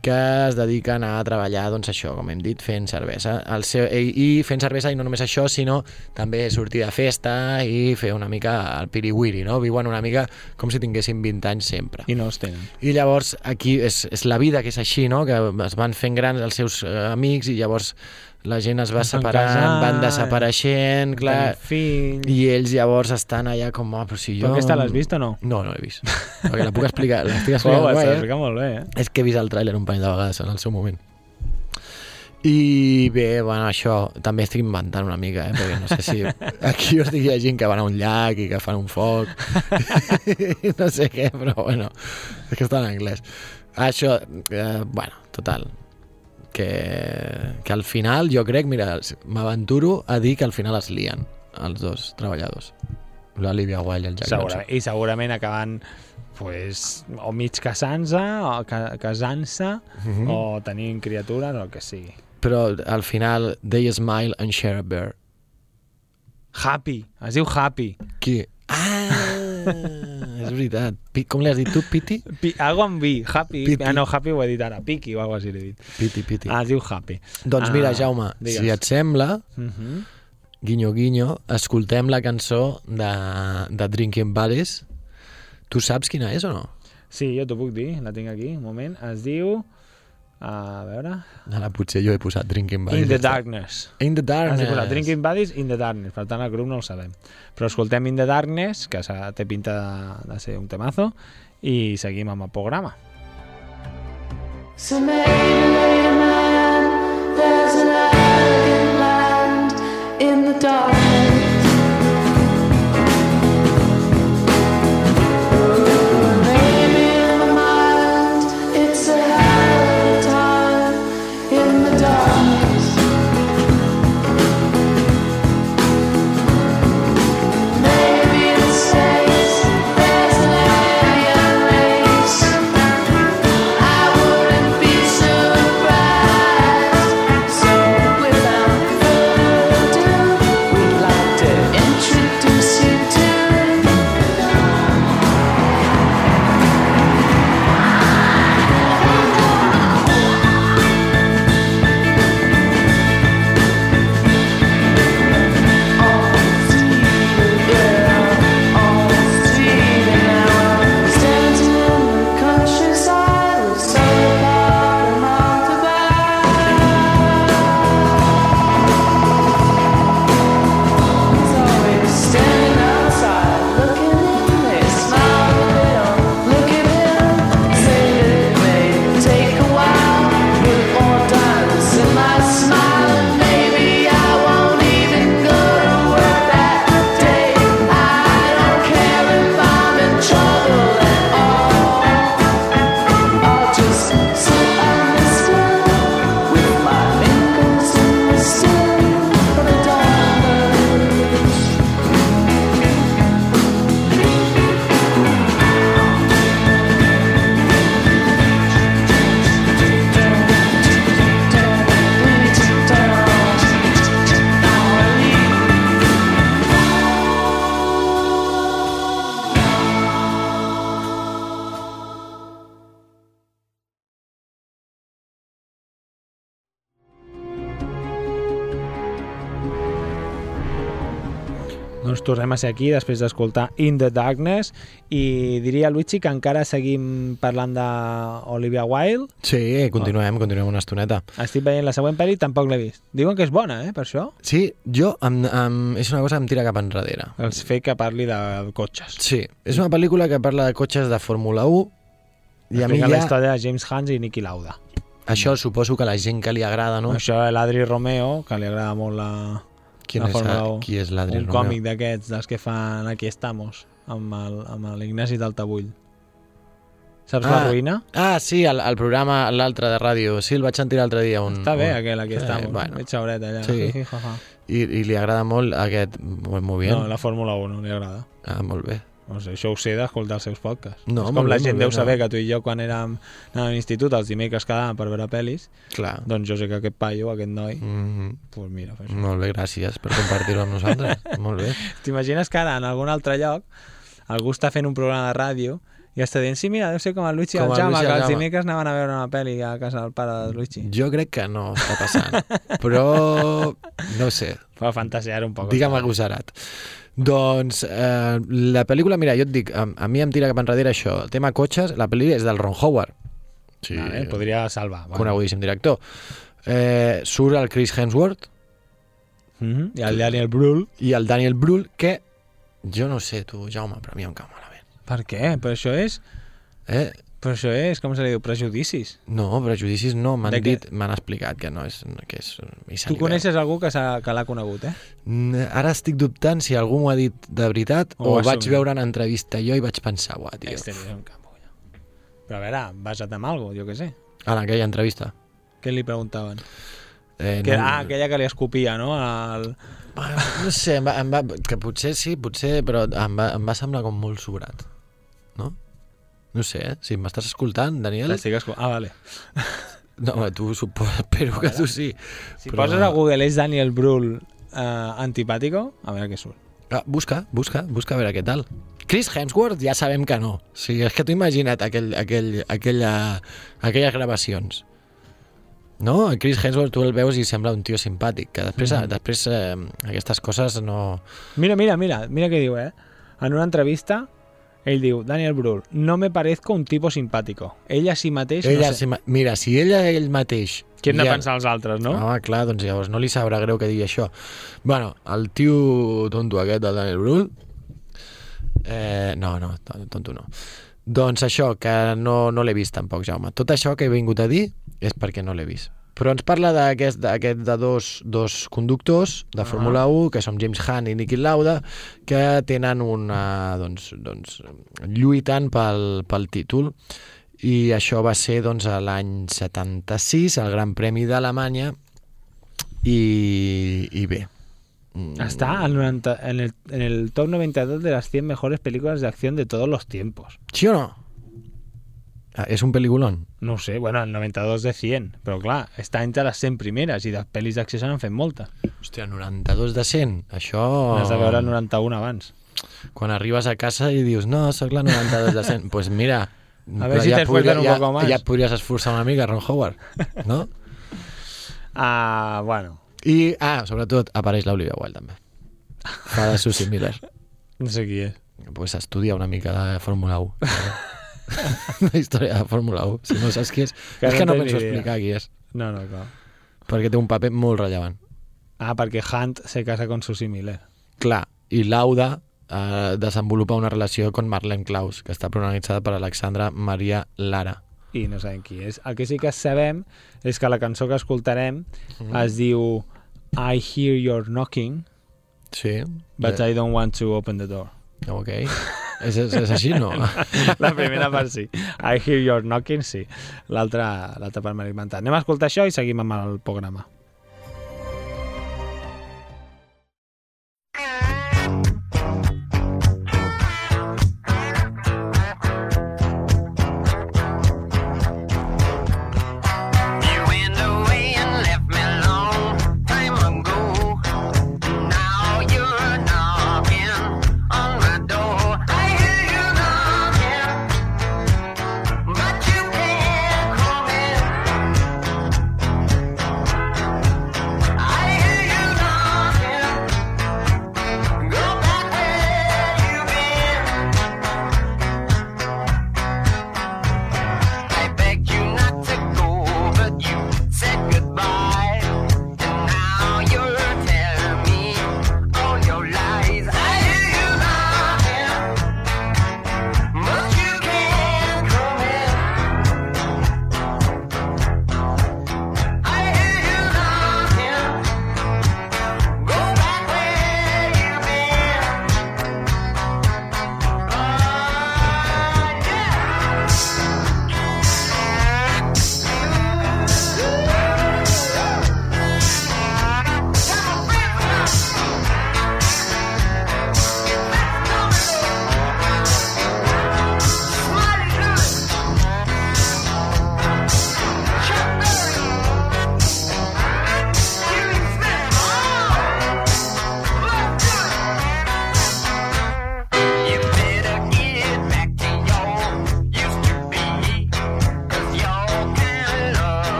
que es dediquen a treballar, doncs això, com hem dit, fent cervesa. El seu, i, I fent cervesa, i no només això, sinó també sortir de festa i fer una mica el piriwiri, no? Viuen una mica com si tinguessin 20 anys sempre. I no els tenen. I llavors aquí és, és la vida que és així, no? que es van fent grans els seus eh, amics i llavors la gent es va Es van separant, casar, van desapareixent, clar, fills... i ells llavors estan allà com, oh, però si jo... Tu aquesta l'has vist o no? No, no l'he vist. Perquè la puc explicar, l'estic Oh, explicant ho guai, eh? molt bé, eh? És que he vist el tràiler un parell de vegades en el seu moment. I bé, bueno, això també estic inventant una mica, eh? perquè no sé si aquí jo estic llegint que van a un llac i que fan un foc no sé què, però bueno, és que està en anglès. Això, eh, bueno, total, que, que al final jo crec, mira, m'aventuro a dir que al final es lien els dos treballadors, l'Olivia Wilde i el Jack Segura, Johnson. I segurament acabant pues, o mig casant-se, o ca casant-se, Mhm. o tenint criatures, o el que sigui. Però al final, they smile and share a beer. Happy, es diu Happy. Qui? Ah, és veritat. Pi- Com li has dit tu, Piti? Pi algo amb vi, Happy. Piti. Ah, no, Happy ho he dit ara, Piki o algo així l'he dit. Piti, Piti. Ah, es diu Happy. doncs mira, Jaume, digues. si et sembla, Uh -huh. guinyo, guinyo, escoltem la cançó de, de Drinking Buddies. Tu saps quina és o no? Sí, jo t'ho puc dir, la tinc aquí, un moment. Es diu... A veure... Ara potser jo he posat Drinking Buddies. In the. Darkness. In the Has Darkness. de posar Drinking Buddies in the Darkness, per tant el grup no el sabem. Però escoltem In the Darkness, que s'ha- té pinta de, de ser un temazo, i seguim amb el programa. So maybe, maybe, man, there's an elegant land in the darkness. Tornem a ser aquí després d'escoltar In the Darkness i diria, Luigi, que encara seguim parlant d'Olivia Wilde. Sí, continuem, continuem una estoneta. Estic veient la següent pel·li, tampoc l'he vist. Diuen que és bona, eh, per això. Sí, jo, em, em, és una cosa que em tira cap enrere. Els fer que parli de cotxes. Sí, és una pel·lícula que parla de cotxes de Fórmula 1 i a mi Explica la ja, història de James Hans i Niki Lauda. això suposo que la gent que li agrada, no? Això l'Adri Romeo, que li agrada molt la, Quin la és, Fórmula 1. qui és l'Adri Un Romeo? còmic d'aquests, dels que fan Aquí estamos, amb l'Ignasi d'Altabull. Saps la ruïna? Ah, sí, el, el programa, l'altre de ràdio. Sí, el vaig sentir l'altre dia. Un, Està bé un... aquell, aquí Sí, estamos. bueno. Veig xauret allà. Sí. I, I li agrada molt aquest... Bé. No, la Fórmula 1 li agrada. Ah, molt bé. No sé, això ho sé d'escoltar els seus podcasts. No, és com la bé, gent bé, deu saber no. que tu i jo quan érem anàvem a l'institut els dimecres quedàvem per veure pel·lis, Clar. doncs jo sé que aquest paio, aquest noi, Mm -hmm. pues mira, fa això. Molt bé, gràcies per compartir-ho amb nosaltres. molt bé. T'imagines que ara en algun altre lloc algú està fent un programa de ràdio i està dient, sí, mira, deu ser com el Luigi i Com el Jaume, Luigi que el els Jaume." dimecres anaven a veure una pel·li a casa del pare del Luigi. Jo crec que no està passant. Però, no sé, Fa fantasear un poc. digue'm agosarat. Doncs eh, la pel·lícula, mira, jo et dic, a, a mi em tira cap enrere això. El tema cotxes, la pel·li és del Ron Howard. Sí, Vale, podria salvar. Vale. conegudíssim director. Eh, surt el Chris Hemsworth Mm -hmm. I el Daniel Brühl. i el Daniel Brühl, que jo no sé, tu, Jaume, però a mi em cau malament. Per què? Però això és... Eh? Però això és, com se li diu, prejudicis. No, prejudicis no, m'han què? dit, m'han explicat que no és... Que és i Tu coneixes algú que, s'ha- que l'ha conegut, eh? Ara estic dubtant si algú m'ho ha dit de veritat O o, vaig veure en entrevista jo i vaig pensar, uah, tio, Este és un campo, ja. Però a veure, basa't en algo, jo què sé. en aquella entrevista. Què li preguntaven? Eh, Que, no, ah, aquella que li escopia, no? El... Bueno, no sé, em va, em va, que potser sí, potser, però em va, em va semblar com molt sobrat. No? Sé, eh? Si m'estàs escoltant, Daniel... L'estic escoltant. Ah, vale. No, tu suposo, espero que tu sí. Si poses a Google és Daniel Brühl eh, antipàtico, a veure què surt. Ah, busca, busca, busca a veure què tal. Chris Hemsworth ja sabem que no. O sigui, és que t'ho imagina't aquell, aquell, aquella, aquelles gravacions. No? El Chris Hemsworth tu el veus i sembla un tio simpàtic, que després, Mhm. després eh, aquestes coses no... Mira, mira, mira, mira què diu, eh? En una entrevista Ell diu, Daniel Brühl, no me parezco un tipo simpático. Ella sí mateix... Ella, no sé... si, ma- mira, si ella ell mateix... Què de ja- pensar els altres, no? Home, clar, doncs llavors no li sabrà greu que digui això. Bueno, el tio tonto aquest del Daniel Brühl... Eh, no, no, to- tonto no. Doncs això, que no, no l'he vist tampoc, Jaume. Tot això que he vingut a dir és perquè no l'he vist. Però ens parla d'aquest de dos, dos conductors de Fórmula 1, que són James Hunt i Niki Lauda, que tenen una... doncs, doncs lluiten pel, pel títol i això va ser doncs, l'any 76, el Gran Premi d'Alemanya i, i bé mm, Está al 90 en, el, en el top 92 de las 100 mejores películas de acción de todos los tiempos. sí o no? Ah, és un pel·lículon No ho sé, bueno, el 92 de 100, però clar, està entre les 100 primeres i de pel·lis d'acció se n'han fet moltes. hòstia, 92 de 100 això... N'has de veure el 91 abans. quan arribes a casa i dius no, sóc la 92 de 100 pues mira A ver si te esfuerzan un ja, poco más. ja et podries esforçar una mica, Ron Howard no? Ah, bueno, i, ah, sobretot apareix l'Olivia Wilde també fa de Susie Miller no sé qui és. pues estudia una mica de Fórmula 1. la història de Fórmula 1. Si no saps qui és... Que és no que no penso explicar qui és, No, no, clar. perquè té un paper molt rellevant. Ah, perquè Hunt se casa con Susie Miller. Clar, i Lauda eh, desenvolupa una relació con Marlene Klaus, que està protagonitzada per Alexandra Maria Lara. i no sabem qui és. El que sí que sabem és que la cançó que escoltarem Mm. es diu I hear you're knocking, Sí. but I don't want to open the door. Ok. és, és, és així, no? La primera part sí. I hear you're knocking, sí. L'altra part l'he inventat. Anem a escoltar això i seguim amb el programa.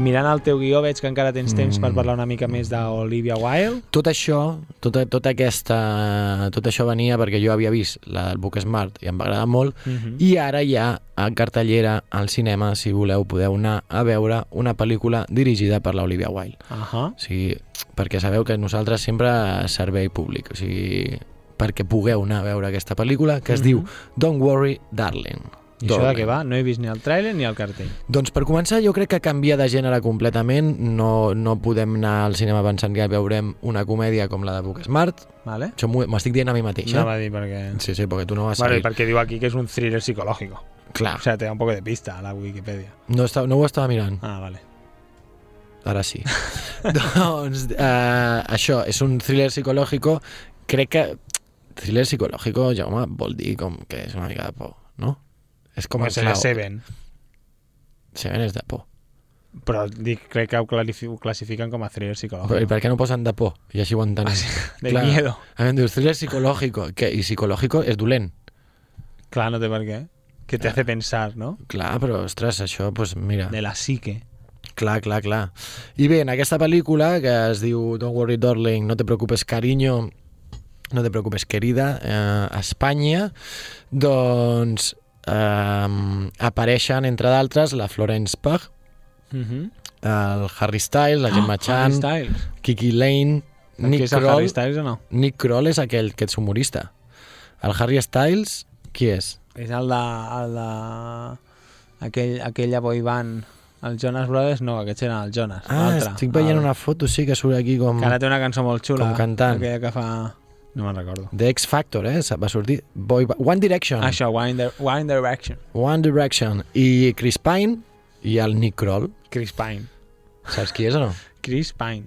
I mirant el teu guió veig que encara tens temps Mm. per parlar una mica més d'Olivia Wilde. Tot això, tota, tota aquesta, tot això venia perquè jo havia vist la del Book Smart i em va agradar molt Mhm. i ara ha a cartellera al cinema, si voleu, podeu anar a veure una pel·lícula dirigida per l'Olivia Wilde. Ahà. O sigui, perquè sabeu que nosaltres sempre servei públic, o sigui, perquè pugueu anar a veure aquesta pel·lícula que es Mhm. diu Don't Worry, Darling. I això de què va? No he vist ni el tràiler ni el cartell. Doncs per començar, jo crec que canvia de gènere completament. No, no podem anar al cinema pensant que veurem una comèdia com la de Book Smart. Vale? Això m'estic dient a mi mateix, eh? Anava a dir perquè... Sí, sí, perquè tu no vas a y porque digo aquí que es un thriller psicológico. Clar, O sea, te da un poco de pista a la Wikipedia. no, està, no ho estava mirant. Ah, vale. Ara sí. doncs, eh, això, és un thriller psicològico. Crec que thriller psicològico, Jaume, vol dir com que és una mica de por, no? És com Com el clau. Seven. Seven és de por. Però dic, crec que ho, ho classifiquen com a thriller Però, I psicològic. per què no posen de por? I així ho entenem. De Clar. miedo. A dius thriller psicològico, que, i psicològico és dolent. Clar, no té per què. Que te hace pensar, ¿no? Clar, però, ostres, això, doncs mira... De la psique. Clar, clar, clar. I bé, en aquesta pel·lícula, que es diu Don't worry, darling, no te preocupes, cariño, no te preocupes, querida, eh, a Espanya, doncs eh, apareixen, entre d'altres, la Florence Pugh, Uh -huh. el Harry Styles, la Gemma Chan, Styles. Kiki Lane, Nick el Kroll... Harry Styles o no? Nick Kroll és aquell que és humorista. El Harry Styles, qui és? És el de... El de... Aquell, aquella boy band... Els Jonas Brothers, no, aquests eren els Jonas. Ah, estic veient El- una foto, sí, que surt aquí com... Que ara té una cançó molt xula. com cantant. Aquella que fa... No me'n recordo. The X Factor, eh? Va sortir... Boy... One Direction. Això, One, Dir One Direction. One Direction. I Chris Pine i el Nick Kroll. Chris Pine. Saps qui és o no? Chris Pine.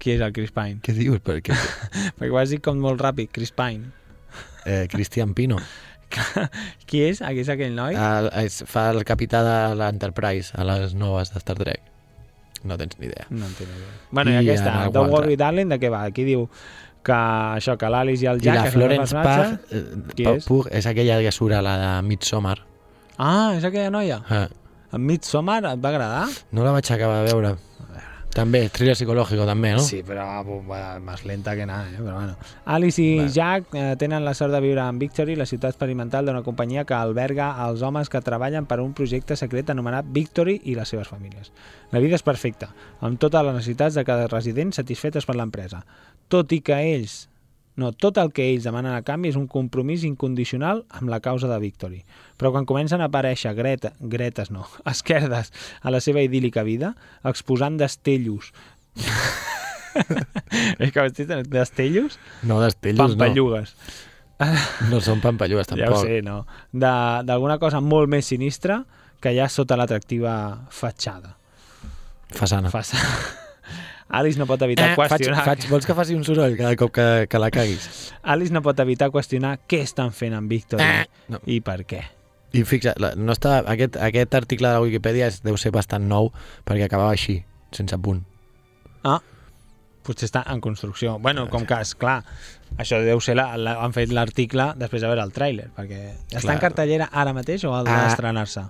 Qui és el Chris Pine? Què dius? Perquè... Perquè ho has dit com molt ràpid, Chris Pine. Eh, Christian Pino. Qui és? Qui és aquell noi? El, es, fa el capità de l'Enterprise a les noves de Star Trek. No tens ni idea. No en tinc idea. Bueno, i, I aquesta, Don't. Worry Darling, de què va? Aquí diu que això, que l'Alice i el I Jack... la són els Florence Pugh, eh, Qui Pugh, és? Pugh és aquella que surt a la de Midsommar. Ah, és aquella noia. Eh, En Midsommar et va agradar? no la vaig acabar de veure. També, thriller psicològic també, no? Sí, però va, más lenta que nada, eh? però bueno. Alice i Va. Jack eh, tenen la sort de viure en Victory, la ciutat experimental d'una companyia que alberga els homes que treballen per un projecte secret anomenat Victory i les seves famílies. La vida és perfecta, amb totes les necessitats de cada resident satisfetes per l'empresa. Tot i que ells no, tot el que ells demanen a canvi és un compromís incondicional amb la causa de Victory. Però quan comencen a aparèixer greta, gretes, no, esquerdes a la seva idíl·lica vida, exposant destellos és que vestit d'estellos? No, d'estellos, no. Pampallugues. No són pampallugues, Ja ho tampoc. sé, no. De- D'alguna cosa molt més sinistra que hi ha sota l'atractiva fatxada. Façana. Fas... Alice no pot evitar Eh, faig, qüestionar... faig, vols que faci un soroll cada cop que, que la caguis? Alice no pot evitar qüestionar què estan fent amb Victory Eh, no. i per què. I fixa, no està, aquest, aquest article de la Wikipedia és, deu ser bastant nou perquè acabava així, sense punt. Ah, potser està en construcció. Bueno, com que, és clar, això deu ser... La, la, han fet l'article després de veure el tràiler, perquè està Clar. en cartellera ara mateix o ha Ah. d'estrenar-se?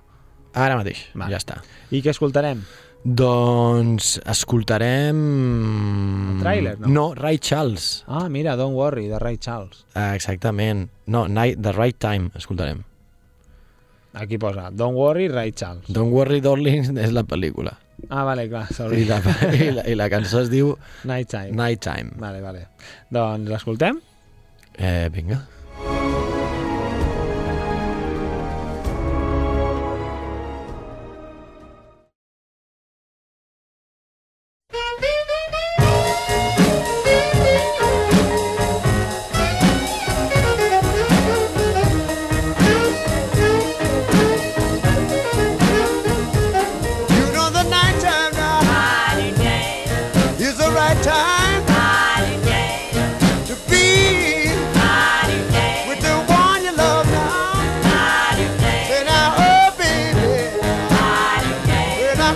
Ara mateix, Va. ja està. I què escoltarem? Doncs escoltarem... El tràiler, no? No, Ray Charles. Ah, mira, Don't Worry, de Ray Charles. Exactament. No, Night, The Right Time, escoltarem. Aquí posa Don't Worry, Ray Charles. Don't Worry Darling és la pel·lícula. Ah, vale, clar, sorry. I la, i la, i la cançó es diu Night Time. Night Time. Vale, vale. Doncs l'escoltem? Eh, vinga. You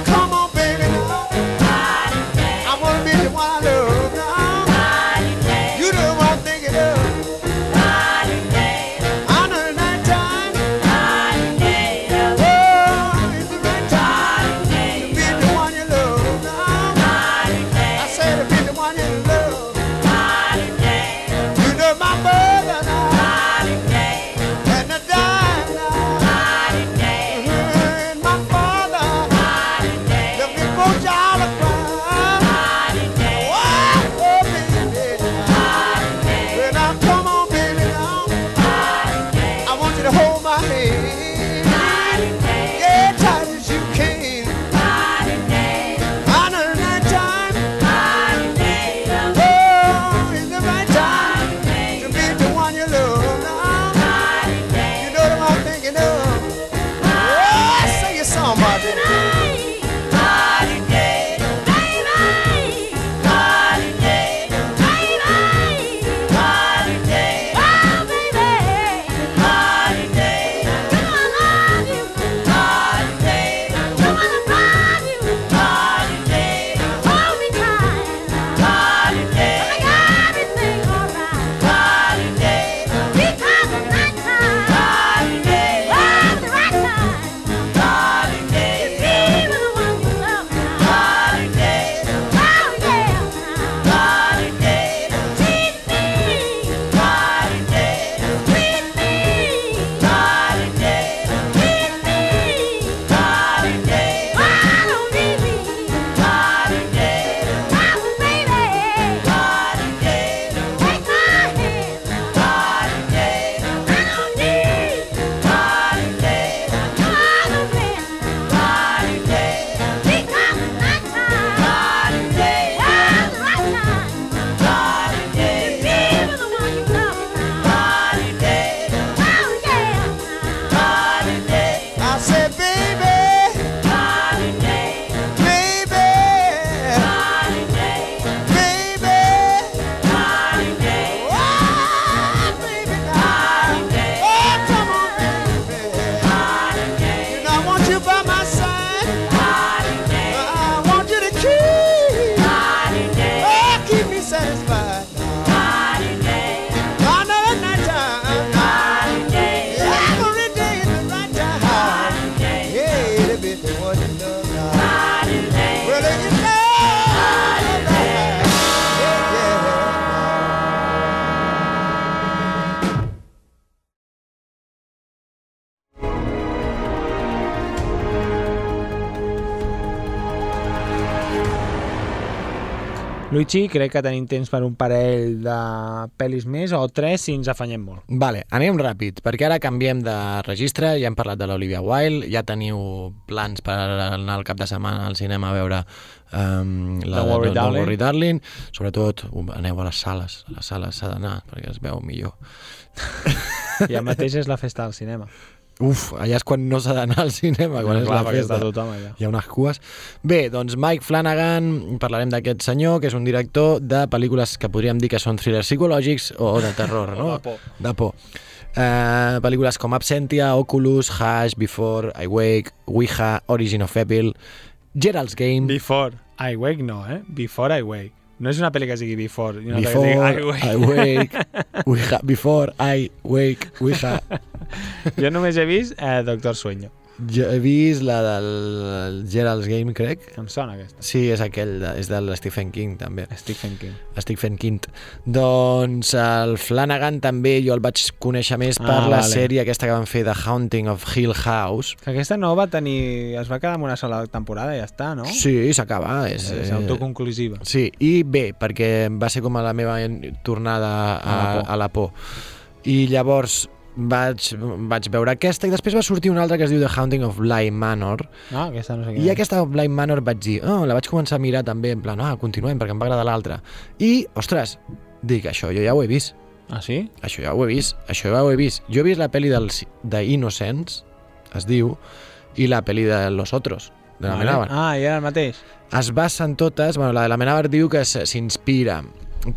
come on, Luigi, crec que tenim temps per un parell de pel·lis més, o tres si ens afanyem molt. Vale, anem ràpid, perquè ara canviem de registre, ja hem parlat de l'Olivia Wilde, ja teniu plans per anar al cap de setmana al cinema a veure um, la Don't Worry de, Darling. Worry Darling. Sobretot, aneu a les sales, a les sales s'ha d'anar, perquè es veu millor. Ja mateix és la festa del cinema. Uf, allà és quan no s'ha d'anar al cinema, quan és Clar, la festa. tothom allà. Hi ha unes cues. Bé, doncs Mike Flanagan, parlarem d'aquest senyor, que és un director de pel·lícules que podríem dir que són thrillers psicològics o de terror, no? de por. De por. Uh, pel·lícules com Absentia, Oculus, Hush, Before, I Wake, Ouija, Origin of Evil, Gerald's Game, Before I Wake no, eh? Before I Wake. No és una pel·li que sigui Before, i una Before, que sigui I I Wake. Wake, Ouija, Before, I Wake, Ouija. jo només he vist eh, Doctor Sueño. Jo he vist la del Gerald's Game, crec. Em sona aquesta. Sí, és aquell, de, és del Stephen King, també. Stephen King. Stephen King. Doncs el Flanagan també jo el vaig conèixer més per Ah, la vale. sèrie aquesta que van fer The Haunting of Hill House. Que aquesta no va tenir... Es va quedar amb una sola temporada i ja està, no? Sí, s'acaba. És, És eh, autoconclusiva. Sí, i bé, perquè va ser com a la meva tornada a, A la por. a la por. I llavors vaig, vaig veure aquesta i després va sortir una altra que es diu The Haunting of Bly Manor Ah, aquesta no sé i aquesta Bly Manor vaig dir, oh, la vaig començar a mirar també en plan, ah, continuem perquè em va agradar l'altra i, ostres, dic, això jo ja ho he vist Ah, sí? això ja ho he vist, això ja ho he vist jo he vist la pel·li dels, de Innocents es diu, i la pel·li de Los Otros de la Vale. Amenábar Ah, i era el mateix. es basen totes, bueno, la de la Menabar diu que s'inspira,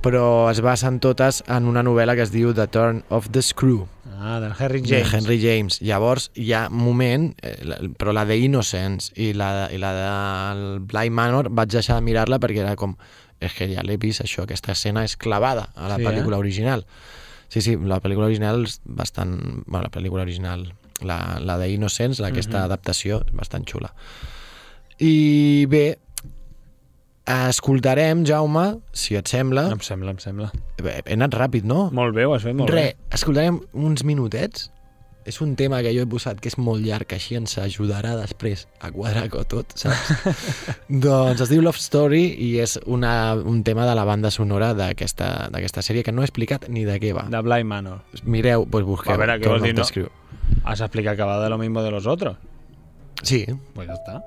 però es basen totes en una novel·la que es diu The Turn of the Screw, Ah, del Henry de James. Henry James. Llavors hi ha moment, eh, però la de Innocence i la, i la del Bly Manor vaig deixar de mirar-la perquè era com, és que ja l'he vist això, aquesta escena és clavada a la Sí, pel·lícula eh? original. Sí, sí, la pel·lícula original és bastant... Bueno, la pel·lícula original, la, la de Innocence, la, aquesta Mhm. adaptació, és bastant xula. I bé, escoltarem, Jaume, si et sembla... Em sembla, em sembla. Bé, he anat ràpid, no? Molt bé, ho has fet molt Re, bé. escoltarem uns minutets. És un tema que jo he posat que és molt llarg, així ens ajudarà després a quadrar-ho tot, saps? doncs es diu Love Story i és una, un tema de la banda sonora d'aquesta sèrie que no he explicat ni de què va. De Bly Manor. Mireu, doncs busqueu. A veure, què vols dir, no? Has explicat que va de lo mismo de los otros. Sí, Pues ya está.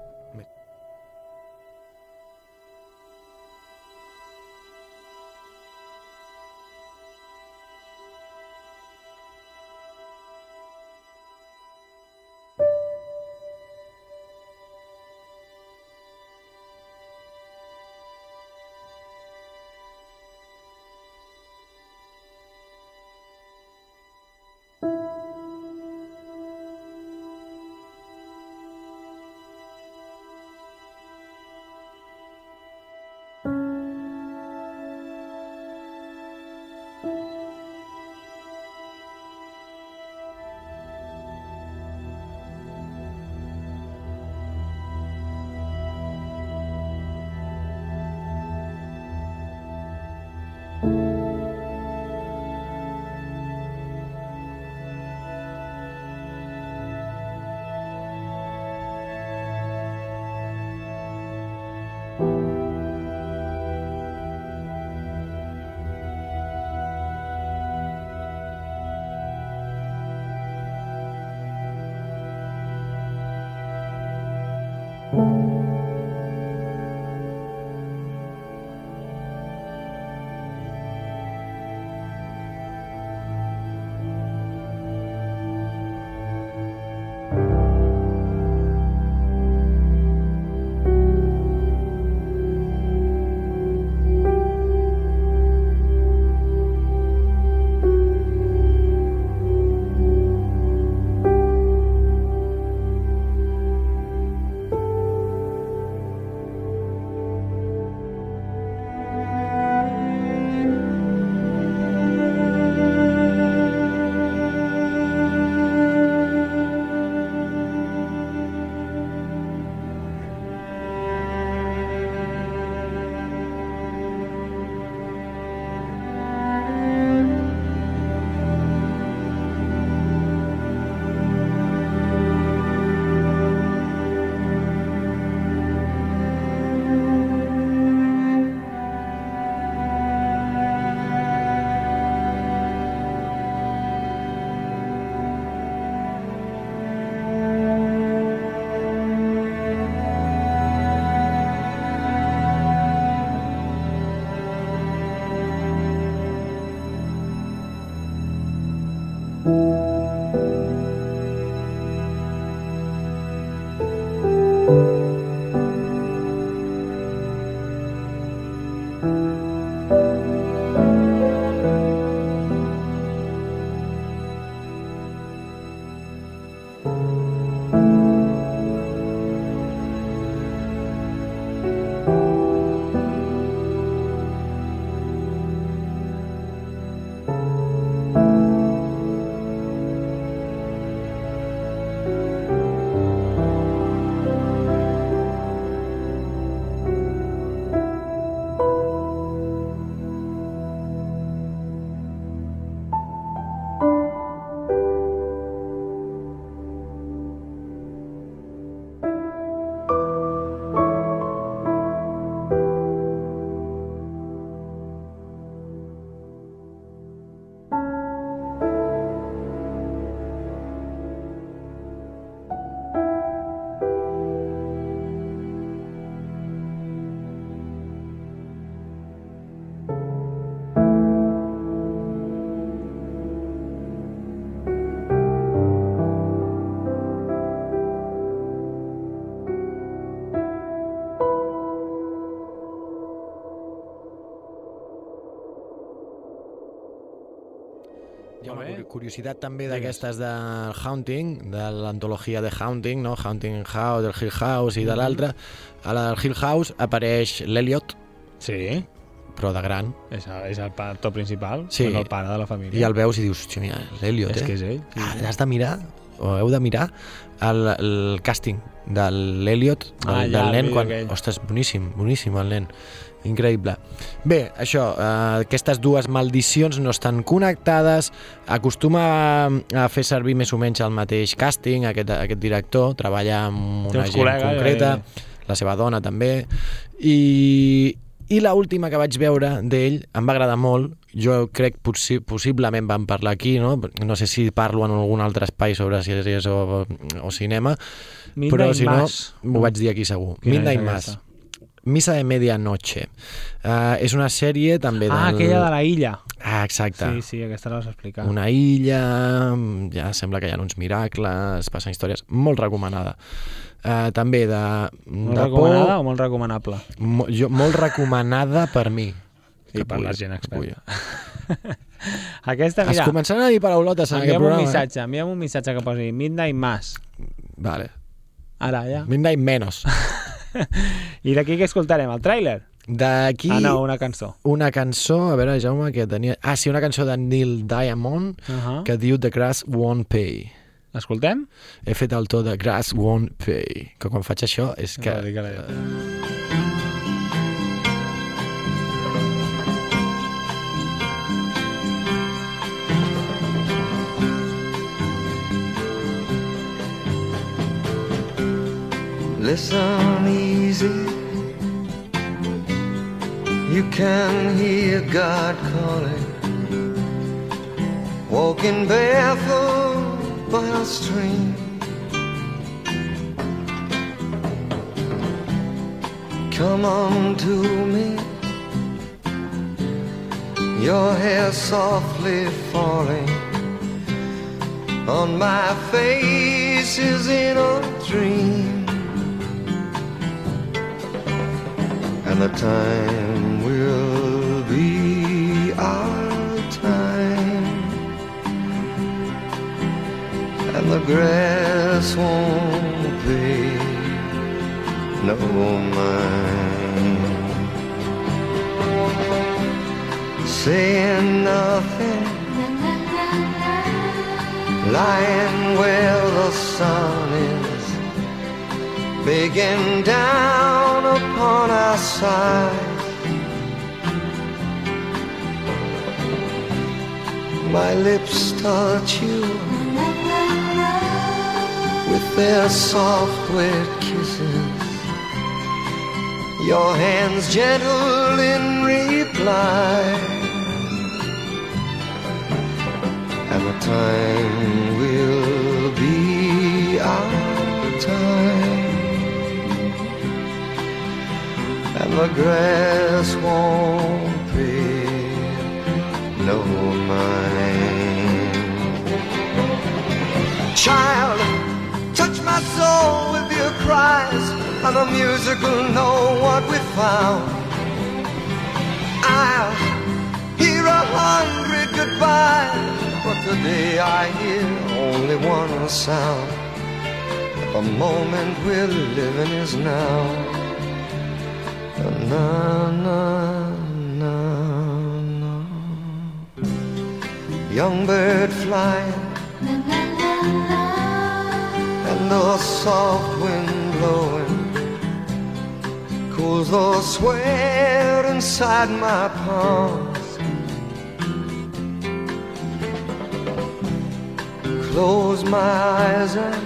Curiositat també d'aquestes del Haunting, de l'antologia de Haunting, no? Haunting House, del Hill House i de l'altre. A la del Hill House apareix l'Eliot, Sí, però de gran, és, és el actor principal, Sí. és el pare de la família. i el veus i dius, "Hòstia, mira, l'Eliot, És eh? que és ell. Sí, Ah, sí. has de mirar, heu de mirar, el, el càsting de l'Eliot, del, Ah, ja, del el nen, quan... aquell. Ostres, boníssim, boníssim el nen. Increïble. Bé, això, eh, aquestes dues maldicions no estan connectades, acostuma a, a fer servir més o menys el mateix càsting, aquest, aquest director, treballa amb una gent col·legues, concreta, eh? la seva dona també, i, i la última que vaig veure d'ell em va agradar molt, jo crec possi possiblement vam parlar aquí, no? no sé si parlo en algun altre espai sobre sèries o, o cinema, Midnight però si Mass. no, m'ho vaig dir aquí segur. Quina Midnight? Mass. Missa de Medianoche. Uh, és una sèrie també Ah, del... aquella de la illa. Ah, exacte. Sí, sí, aquesta la vas explicar. Una illa, ja sembla que hi ha uns miracles, passen històries, molt recomanada. Uh, també de, Molt de recomanada por, o molt recomanable? mo, jo, molt recomanada per mi. I per la gent experta. Aquesta, Es mira, començaran a dir paraulotes en aquest envia'm un programa. eh? missatge, envia'm un missatge que posi Midnight Mass. Vale. Ara, ja. Midnight menos. I d'aquí què escoltarem? El tràiler? D'aquí Ah, no, una cançó. una cançó, a veure, Jaume, que tenia... Ah, sí, una cançó de Neil Diamond Uh -huh. que diu The Grass Won't Pay. L'escoltem? He fet el to de Grass Won't Pay, que quan faig això és que... No, digue-la jo. Listen easy. You can hear God calling. Walking barefoot by a stream. Come on to me. Your hair softly falling on my face is in a dream. and the time the grass won't pay no mind. Saying nothing, lying where the sun is begging down upon our side. My lips touch you with their soft, wet kisses. Your hands gentle in reply. And the time will be our time. and the grass won't pay no mind. Child, my soul with your cries. and the musical know what we found. I'll hear a hundred goodbyes, but today I hear only one sound. The moment we're living is now. Na, na, na, na. Young bird flying. La, la, la, the soft wind blowing cools the sweat inside my palms. Close my eyes and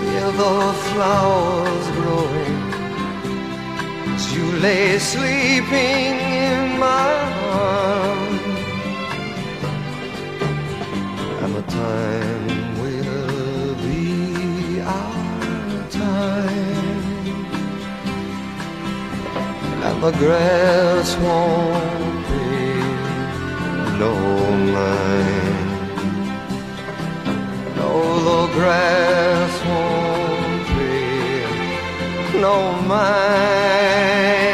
feel the flowers growing as you lay sleeping in my arms. And the time the grass won't be no mine. No, the grass won't be no mine.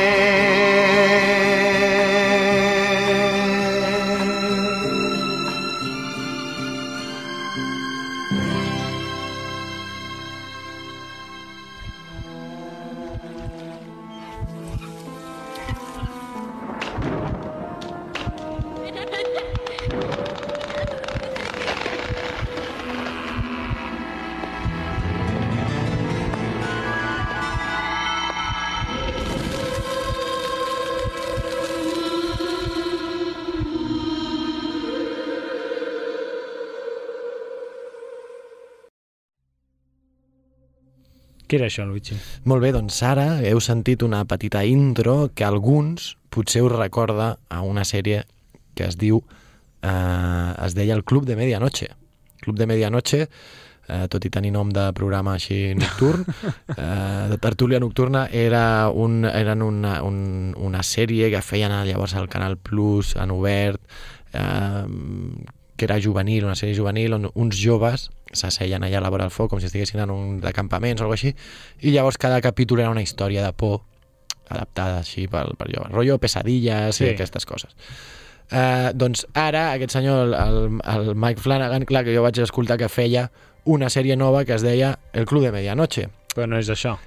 Què era això, Luigi? Molt bé, doncs ara heu sentit una petita intro que alguns potser us recorda a una sèrie que es diu, eh, es deia el Club de Medianoche. Club de Medianoche, eh, tot i tenir nom de programa així nocturn, eh, de tertúlia nocturna, era un, eren una, un, una sèrie que feien llavors al Canal Plus, en obert, eh, que era juvenil, una sèrie juvenil, on uns joves s'asseien allà a la vora del foc com si estiguessin en un de campaments o alguna així, i llavors cada capítol era una història de por adaptada així per, per joves. Rollo pesadilles. Sí. i aquestes coses. Uh, doncs ara aquest senyor, el, el, el Mike Flanagan, clar que jo vaig escoltar que feia una sèrie nova que es deia El Club de Medianoche. Però no és això.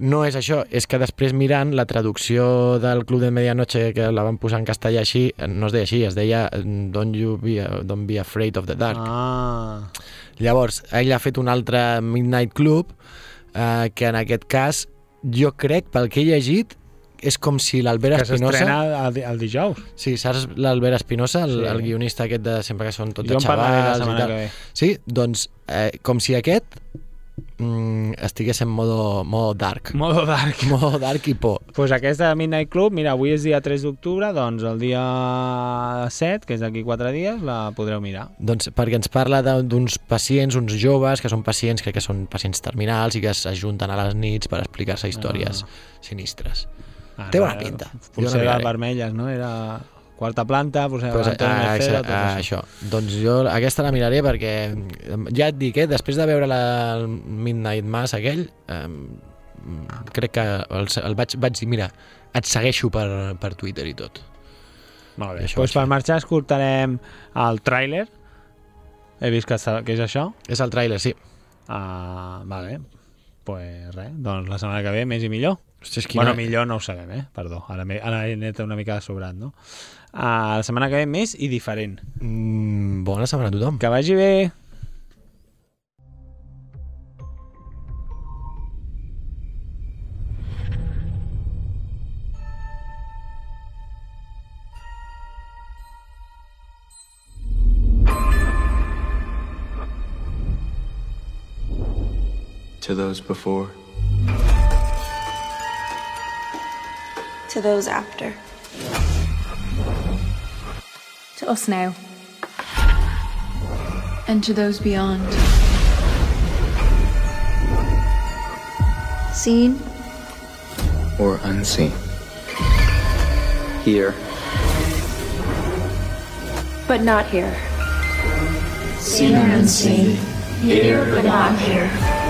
No és això, és que després mirant la traducció del Club de Medianoche que la van posar en castellà així, no es deia així, es deia Don't, you be, don't be afraid of the dark. Ah. Llavors, ell ha fet un altre Midnight Club eh, que en aquest cas jo crec, pel que he llegit, és com si l'Albert Que Espinosa... s'estrena el, el dijous. Sí, saps l'Albert Espinosa, el, Sí. el guionista aquest de sempre que són tots de xavals i tal. que. Sí, doncs eh, com si aquest mm, estigués en modo, modo dark. Modo dark. Modo dark i por. Pues aquesta Midnight Club, mira, avui és dia 3 d'octubre, doncs el dia 7, que és d'aquí 4 dies, la podreu mirar. Doncs perquè ens parla d'uns pacients, uns joves, que són pacients, crec que són pacients terminals i que s'ajunten a les nits per explicar-se històries sinistres. Ah, Té bona pinta. Potser les vermelles, no? Era quarta planta, potser Pues, pues, Antonio ah, Mercero, exa- tot ah, això. això. Doncs jo aquesta la miraré perquè em, ja et dic, eh, després de veure la, el Midnight Mass aquell, eh, crec que el, el vaig, vaig dir, mira, et segueixo per, per Twitter i tot. Molt I bé. això Pues vaig per marxar escoltarem el tràiler. He vist que, que és això. És el tràiler, sí. Ah, vale. Pues res, doncs la setmana que ve més i millor. Hosti, quina- Bueno, millor no ho sabem, eh? Perdó, ara, ara he anat una mica de sobrat, no? Uh, la setmana que ve més i diferent. Mm, bona setmana a tothom. Que vagi bé. To those before, To those after. To us now. And to those beyond. Seen? or unseen. Here But not here. Seen or unseen, here but not here.